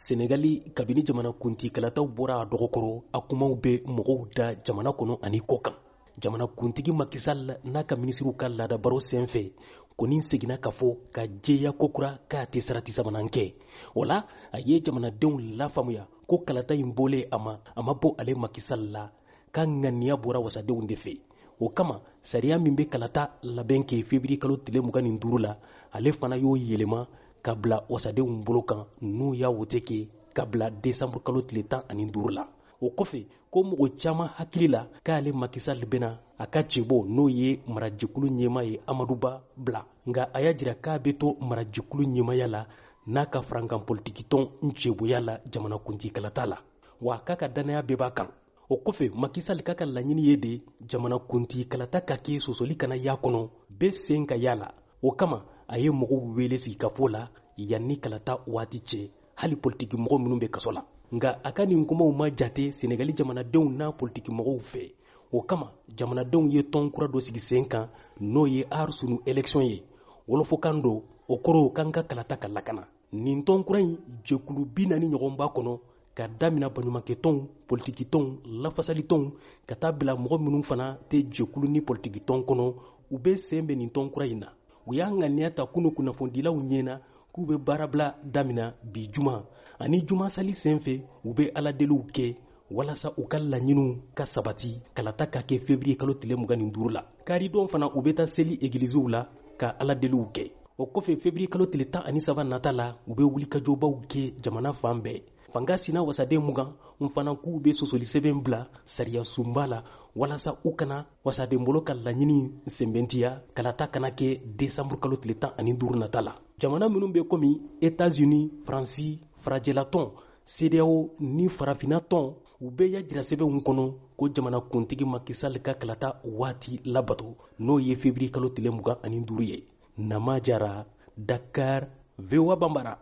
senegali kabini jamana kuntikalataw bɔra a dɔgɔkɔrɔ a kumaw bɛ mɔgɔw da jamana kɔnɔ ani kɔ kan jamana kuntigi makisal n'a ka minisiriw ka laadabaro sen fɛ kɔni seginna ka fɔ ka jeya kokura k'a tɛ sarati sabanan kɛ o la a ye jamanadenw lafaamuya ko kalata in bɔlen a ma a ma bɔ ale makisal la ka ŋaniya bɔra wasadenw de fɛ o kama sariya min bɛ kalata labɛn kɛ febiri kalo tile mugan ni duuru la ale fana y'o yɛlɛma ka bila wasadenw bolo kan n'u y'a wote ke ka bila desanburu kalo tile tan ani duuru la o kɔfɛ ko mɔgɔ caman hakili la k'ale makisal bena a ka cebo n'o ye marajekulu ɲɛma ye amaduba bila nka a y'a jira k'a be to marajekulu ɲɛmaya la n'a ka farankan politikitɔn nceboya la jamanakuntikalata la wa k'a ka dannaya bɛɛ b'a kan o kɔfɛ makisali ka ka laɲini ye de jamana kunti kalata ka kɛ sosoli kana y'a kɔnɔ bɛ sen ka y'a la o kama a ye mɔgɔw wele sigi ka po la yanni kalata waati cɛ hali politikimɔgɔ minnu bɛ kaso la nka a ka nin kumaw ma jate senegali jamanadenw n'a politikimɔgɔw fɛ o kama jamanadenw ye tɔn kura dɔ sigi sen kan n'o ye arsunu elekisɔn ye wolofokan do o kɔrɔw k'an ka kalata ka lakana nin tɔn kura in jɛkulu bi naani ɲɔgɔn b'a kɔnɔ ka damina baɲumankɛtɔnw politikitɔnw lafasalitɔnw ka taa bila mɔgɔ minnu fana tɛ jɛkulu ni politikitɔn kɔnɔ u bɛ sen bɛ nin tɔn kura in na u y'a ŋaniya ta kunu kunnafonidilaw ɲɛ na k'u bɛ baarabila damina bi juma ani juma sali sen fɛ u bɛ aladeliw kɛ walasa u ka laɲiniw ka sabati kalata ka kɛ fevriye kalo tile mugan ni duuru la karidon fana u bɛ taa seli egiliziw la ka ala deliw kɛ o kɔfɛ fevriye kalo tile tan ani saba nata la u bɛ wulikajɔbaw kɛ jamana fan bɛɛ fanga sina wasaden mugan n fana k'u bɛ sosolisɛbɛn bila sariya sunba la walasa u kana wasaden bolo ka laɲini senbentiya kalata kana kɛ desanburu kalo tile tan ani duuru nata la jamana minnu bɛ komi etats unis faransi farajɛlatɔn sedeyawo ni farafinna tɔn u bɛ ya jirasɛbɛnw kɔnɔ ko jamana kuntigi makisal ka kalata waati labato n'o ye febiri kalo tile mugan ani duuru ye nama jara dakar voa banbara